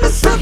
the sun.